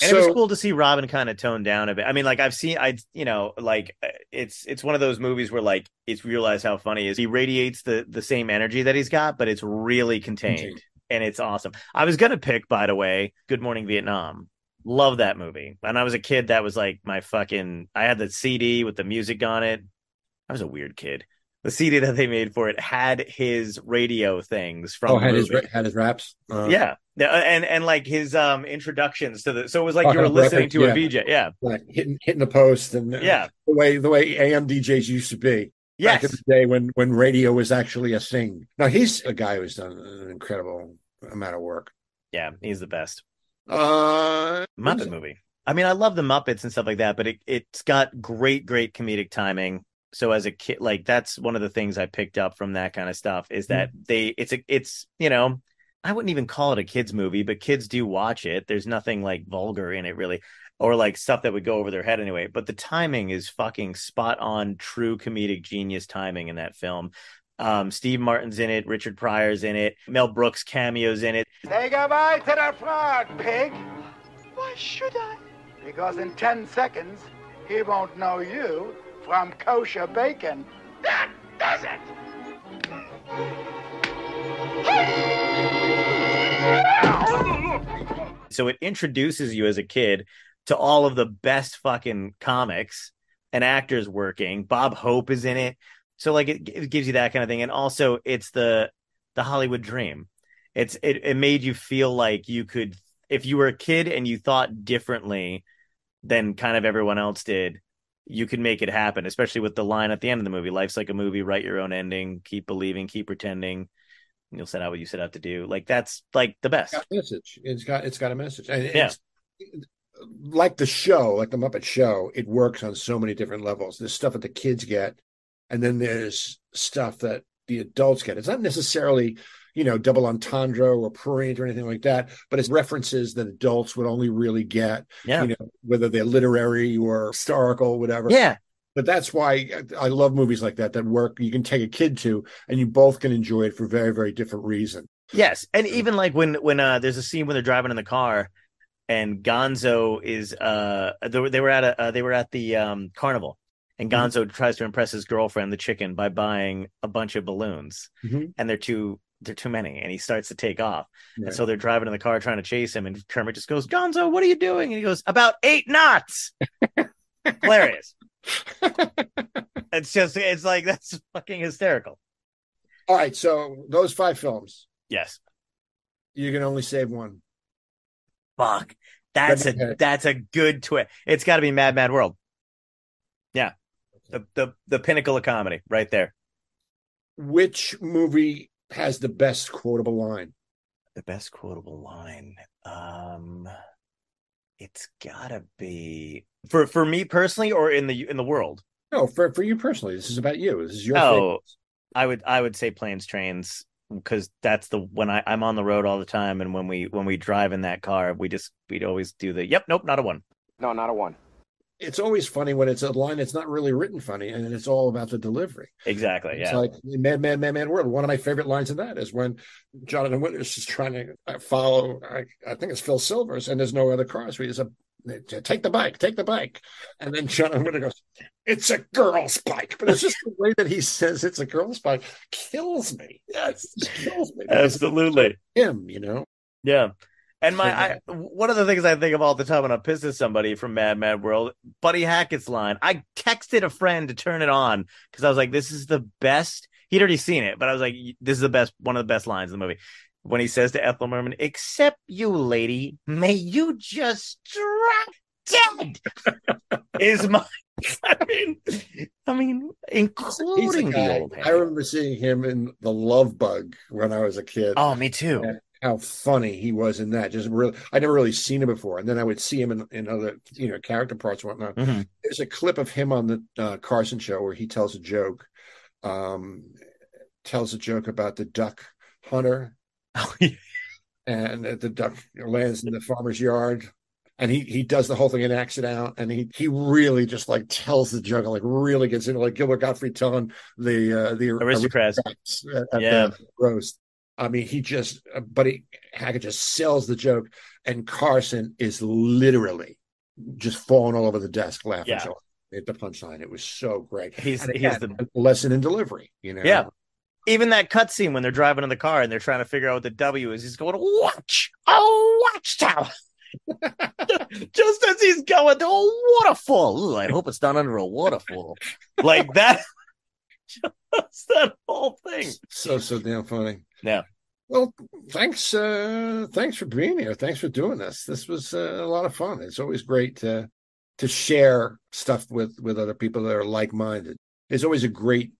And so, it was cool to see Robin kind of tone down a bit. I mean, like I've seen, I you know, like uh, it's it's one of those movies where like it's realized how funny is. He radiates the the same energy that he's got, but it's really contained, Contained. And it's awesome. I was gonna pick, by the way, Good Morning Vietnam. Love that movie. When I was a kid, that was like my fucking. I had the CD with the music on it. I was a weird kid. The CD that they made for it had his radio things from oh, had his had his raps. Uh, yeah, Yeah, and and like his um introductions to the. So it was like Oh, you were listening to yeah. a VJ. Yeah, like hitting hitting the post and uh, Yeah. the way the way AM DJs used to be back in yes, the day when when radio was actually a thing. Now he's a guy who's done an incredible amount of work. yeah, he's the best. Uh, Muppet movie. I mean, I love the Muppets and stuff like that, but it it's got great, great comedic timing. So as a kid, like that's one of the things I picked up from that kind of stuff is that they it's a it's you know I wouldn't even call it a kids movie, but kids do watch it. There's nothing like vulgar in it really, or like stuff that would go over their head anyway. But the timing is fucking spot on, true comedic genius timing in that film. Um, Steve Martin's in it, Richard Pryor's in it, Mel Brooks cameos in it. Say goodbye to the frog, pig. Why should I? Because in ten seconds, he won't know you from kosher bacon. That does it! So it introduces you as a kid to all of the best fucking comics and actors working. Bob Hope is in it. So like it, it gives you that kind of thing. And also it's the the Hollywood dream. It's it, it made you feel like you could if you were a kid and you thought differently than kind of everyone else did, you could make it happen, especially with the line at the end of the movie. Life's like a movie, write your own ending, keep believing, keep pretending. You'll set out what you set out to do. Like that's like the best. message. It's got it's got a message. And Yeah. Like the show, like the Muppet Show, it works on so many different levels. There's stuff that the kids get, and then there's stuff that the adults get. It's not necessarily you know, double entendre or prurient or anything like that, but it's references that adults would only really get, Yeah. you know, whether they're literary or historical, whatever. Yeah. But that's why I love movies like that that work. You can take a kid to, and you both can enjoy it for very, very different reasons. Yes, and even like when when uh there's a scene when they're driving in the car, and Gonzo is uh they were, they were at a uh, they were at the um carnival, and Mhm. Gonzo tries to impress his girlfriend, the chicken, by buying a bunch of balloons, Mhm. and they're too they're too many, and he starts to take off, and so they're driving in the car trying to chase him, and Kermit just goes, Gonzo, what are you doing? And he goes, about eight knots. Hilarious. it's just it's like that's fucking hysterical. All right, so those five films, Yes. you can only save one. Fuck. That's a that's a good twist. It's got to be Mad Mad World. Yeah. The the the pinnacle of comedy right there. Which movie has the best quotable line? The best quotable line. Um it's got to be for for me personally or in the in the world. No, for for you personally. This is about you. This is your Oh. I would I would say planes trains because that's the when I I'm on the road all the time and when we when we drive in that car we just we'd always do the yep nope not a one. No, not a one. It's always funny when it's a line that's not really written funny, and it's all about the delivery. Exactly. It's Yeah. like Mad Mad Mad Mad World. One of my favorite lines of that is when Jonathan Winters is trying to uh, follow. I, I think it's Phil Silvers, and there's no other cars. So he says, "Take the bike, take the bike," and then Jonathan Winters goes, "It's a girl's bike," but it's just the way that he says it's a girl's bike kills me. Yes. Kills me. Absolutely. him, you know. Yeah. And my I, one of the things I think of all the time when I'm pissed at somebody from Mad Mad World, Buddy Hackett's line. I texted a friend to turn it on because I was like, "This is the best." He'd already seen it, but I was like, "This is the best, one of the best lines in the movie." When he says to Ethel Merman, "Except you, lady, may you just drop dead." is my, I mean, I mean, including the guy- old. I remember seeing him in The Love Bug when I was a kid. Oh, me too. and how funny he was in that. Just really, I never really seen him before, and then I would see him in, in other, you know, character parts and whatnot. Mhm. There's a clip of him on the uh, Carson show where he tells a joke, um, tells a joke about the duck hunter, Oh, yeah. and the duck lands in the farmer's yard. And he he does the whole thing and acts it out, and he he really just like tells the joke, like really gets into like Gilbert Gottfried telling the uh, the Aristocrats. at, at Yeah. the roast. I mean, he just, uh, but he Hackett just sells the joke, and Carson is literally just falling all over the desk laughing Yeah. at the punchline. It was so great. He's And he's the lesson in delivery. You know, Yeah. Even that cutscene when they're driving in the car and they're trying to figure out what the W is, he's going, Watch! Oh, watchtower! Just as he's going to a waterfall. Ooh, I hope it's not under a waterfall. like that. Just that whole thing. so so damn funny. Yeah. Well, thanks, uh, thanks for being here. Thanks for doing this. This was uh, a lot of fun. It's always great to to share stuff with with other people that are like minded. It's always a great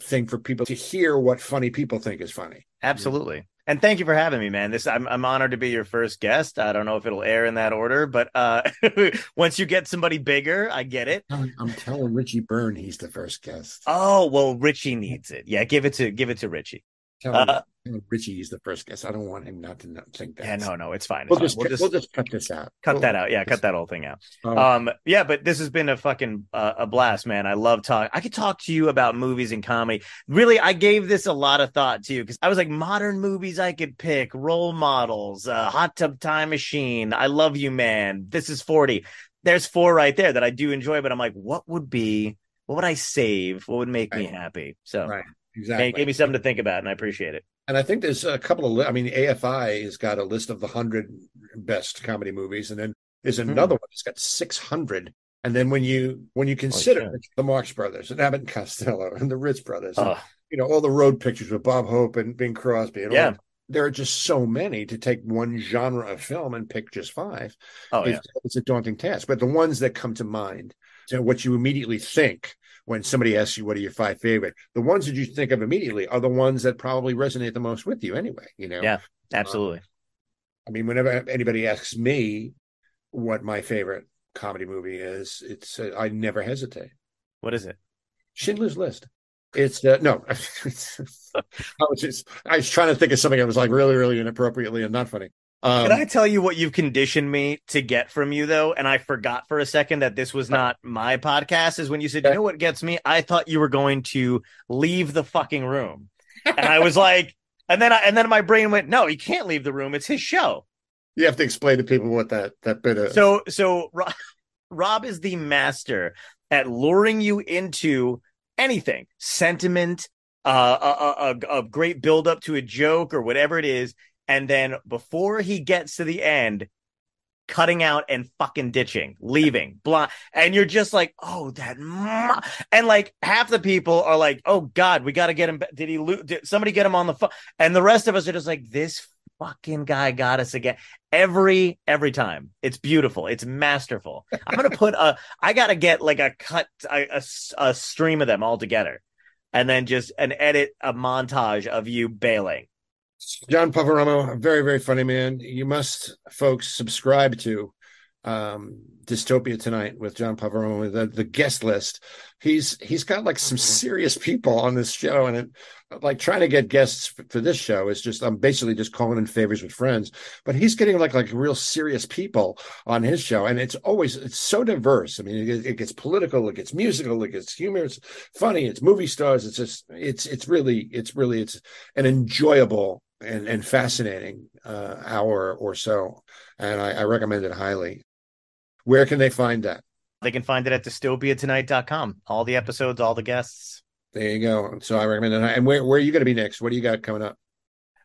thing for people to hear what funny people think is funny. Absolutely. And thank you for having me, man. This I'm I'm honored to be your first guest. I don't know if it'll air in that order, but uh once you get somebody bigger, I get it. I'm, I'm telling Richie Byrne he's the first guest. Oh, well, Richie needs it. Yeah, give it to give it to Richie. Tell Uh, him Richie he's the first guest. I don't want him not to not think that. Yeah, no, no, it's fine. It's We'll fine. just, We'll cut- just we'll just cut this out. cut We'll- that out. Yeah, cut that whole thing out. Um, Um, yeah, but this has been a fucking uh, a blast, man. I love talk. I could talk to you about movies and comedy. Really, I gave this a lot of thought too because I was like, modern movies I could pick, role models, uh, Hot Tub Time Machine, I Love You, Man. This is forty. There's four right there that I do enjoy, but I'm like, what would be, what would I save? What would make me happy? So, Right, exactly. it gave me something to think about, and I appreciate it. And I think there's a couple of, I mean, AFI has got a list of the 100 best comedy movies. And then there's Hmm. another one that's got 600. And then when you when you consider shit. the Marx Brothers and Abbott and Costello and the Ritz Brothers, and, you know, all the road pictures with Bob Hope and Bing Crosby, and Yeah. that, there are just so many to take one genre of film and pick just five. Oh yeah, it's, it's a daunting task. But the ones that come to mind, so what you immediately think when somebody asks you what are your five favorite, the ones that you think of immediately are the ones that probably resonate the most with you anyway. You know, Yeah. absolutely. I mean, whenever anybody asks me what my favorite comedy movie is, it's uh, I never hesitate. What is it? Schindler's List. It's uh, no. I was just I was trying to think of something that was like really, really inappropriately and not funny. Um, Can I tell you what you've conditioned me to get from you though? And I forgot for a second that this was not my podcast. Is when you said, "You know what gets me?" I thought you were going to leave the fucking room, and I was like, and then I, and then my brain went, "No, he can't leave the room. It's his show." You have to explain to people what that that bit is. So so Rob, Rob is the master at luring you into anything, sentiment, uh, a, a, a great build up to a joke or whatever it is, and then before he gets to the end, cutting out and fucking ditching, leaving, blind, and you're just like, oh, that, ma-. and like half the people are like, oh God, we got to get him. Did he lose? Did somebody get him on the phone? And the rest of us are just like, this fucking guy got us again every every time it's beautiful it's masterful i'm gonna put a i gotta get like a cut a, a, a stream of them all together and then just an edit a montage of you bailing John Poveromo, a very, very funny man. You must, folks, subscribe to um, Dystopia Tonight with John Poveromo, the, the guest list. He's he's got like some serious people on this show, and it, like trying to get guests for, for this show is just I'm basically just calling in favors with friends. But he's getting like like real serious people on his show, and it's always it's so diverse. I mean, it, it gets political, it gets musical, it gets humor, it's funny, it's movie stars. It's just it's it's really it's really it's an enjoyable and and fascinating uh, hour or so, and I, I recommend it highly. Where can they find that? they can find it at dystopiatonight.com all the episodes all the guests There you go. So I recommend it. And where where are you going to be next? What do you got coming up?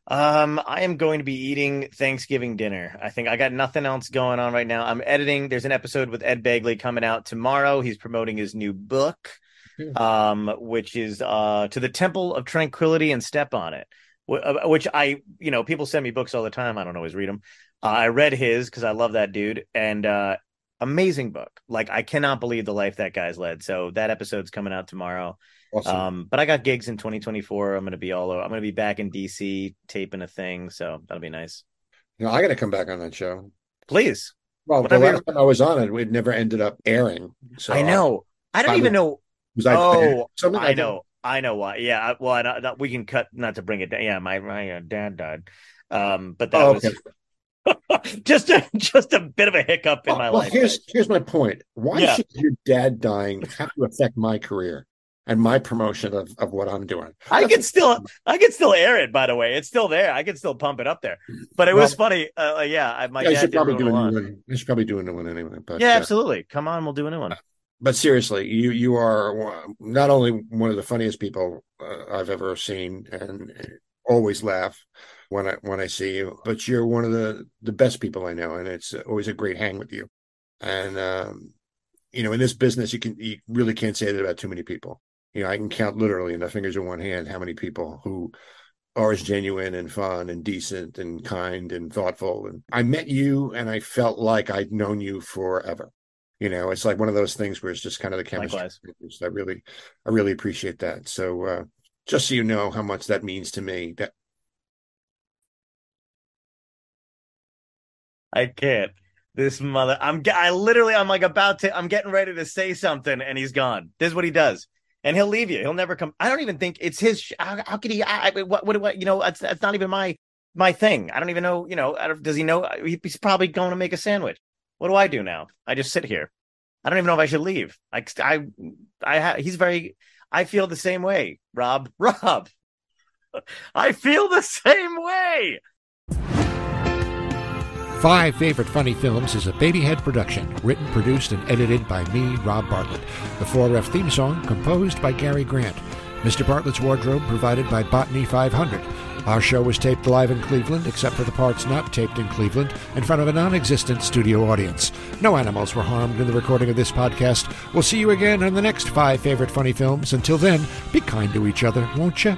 Um, I am going to be eating Thanksgiving dinner. I think I got nothing else going on right now. I'm editing. There's an episode with Ed Begley coming out tomorrow. He's promoting his new book, um, which is uh to the Temple of Tranquility and Step on It. Uh, Which I, you know, people send me books all the time. I don't always read them. Uh, I read his because I love that dude, and uh, amazing book. Like I cannot believe the life that guy's led. So that episode's coming out tomorrow. Awesome. Um, but I got gigs in 2024. I'm going to be all over. I'm going to be back in DC taping a thing, so that'll be nice. You know, I got to come back on that show. Please. Well, the last time I was on it, it never ended up airing. So I know. I don't I even was- know. Was I oh? I know. I know why. Yeah. Well, I, we can cut not to bring it down. Yeah, my my uh, dad died. Um, but that Oh, was okay. just a just a bit of a hiccup in my well, life. here's here's my point. Why Yeah. should your dad dying have to affect my career and my promotion of, of what I'm doing? I can still I can still air it. By the way, it's still there. I can still pump it up there. But it was funny. Uh, uh, yeah, I, my Yeah, dad should probably do a new one. I should probably do a new one anyway. But Yeah, absolutely. Come on, we'll do a new one. But seriously, you you are not only one of the funniest people uh, I've ever seen, and always laugh when I when I see you. But you're one of the the best people I know, and it's always a great hang with you. And um, you know, in this business, you can you really can't say that about too many people. You know, I can count literally in the fingers of one hand how many people who are as genuine and fun and decent and kind and thoughtful. And I met you, and I felt like I'd known you forever. You know, it's like one of those things where it's just kind of the chemistry. Likewise. I really, I really appreciate that. So, uh, just so you know how much that means to me, that I can't. This mother, I'm, I literally, I'm like about to, I'm getting ready to say something, and he's gone. This is what he does, and he'll leave you. He'll never come. I don't even think it's his. sh- How, how could he? I, I, what, what, what? You know, that's that's not even my my thing. I don't even know. You know, does he know? He's probably going to make a sandwich. What do I do now? I just sit here. I don't even know if I should leave. Like I, I, ha- he's very. I feel the same way, Rob. Rob, I feel the same way. Five Favorite Funny Films is a Babyhead production, written, produced, and edited by me, Rob Bartlett. The 4F theme song composed by Gary Grant. Mr. Bartlett's wardrobe provided by Botany 500. Our show was taped live in Cleveland, except for the parts not taped in Cleveland, in front of a non existent studio audience. No animals were harmed in the recording of this podcast. We'll see you again on the next Five Favorite Funny Films. Until then, be kind to each other, won't you?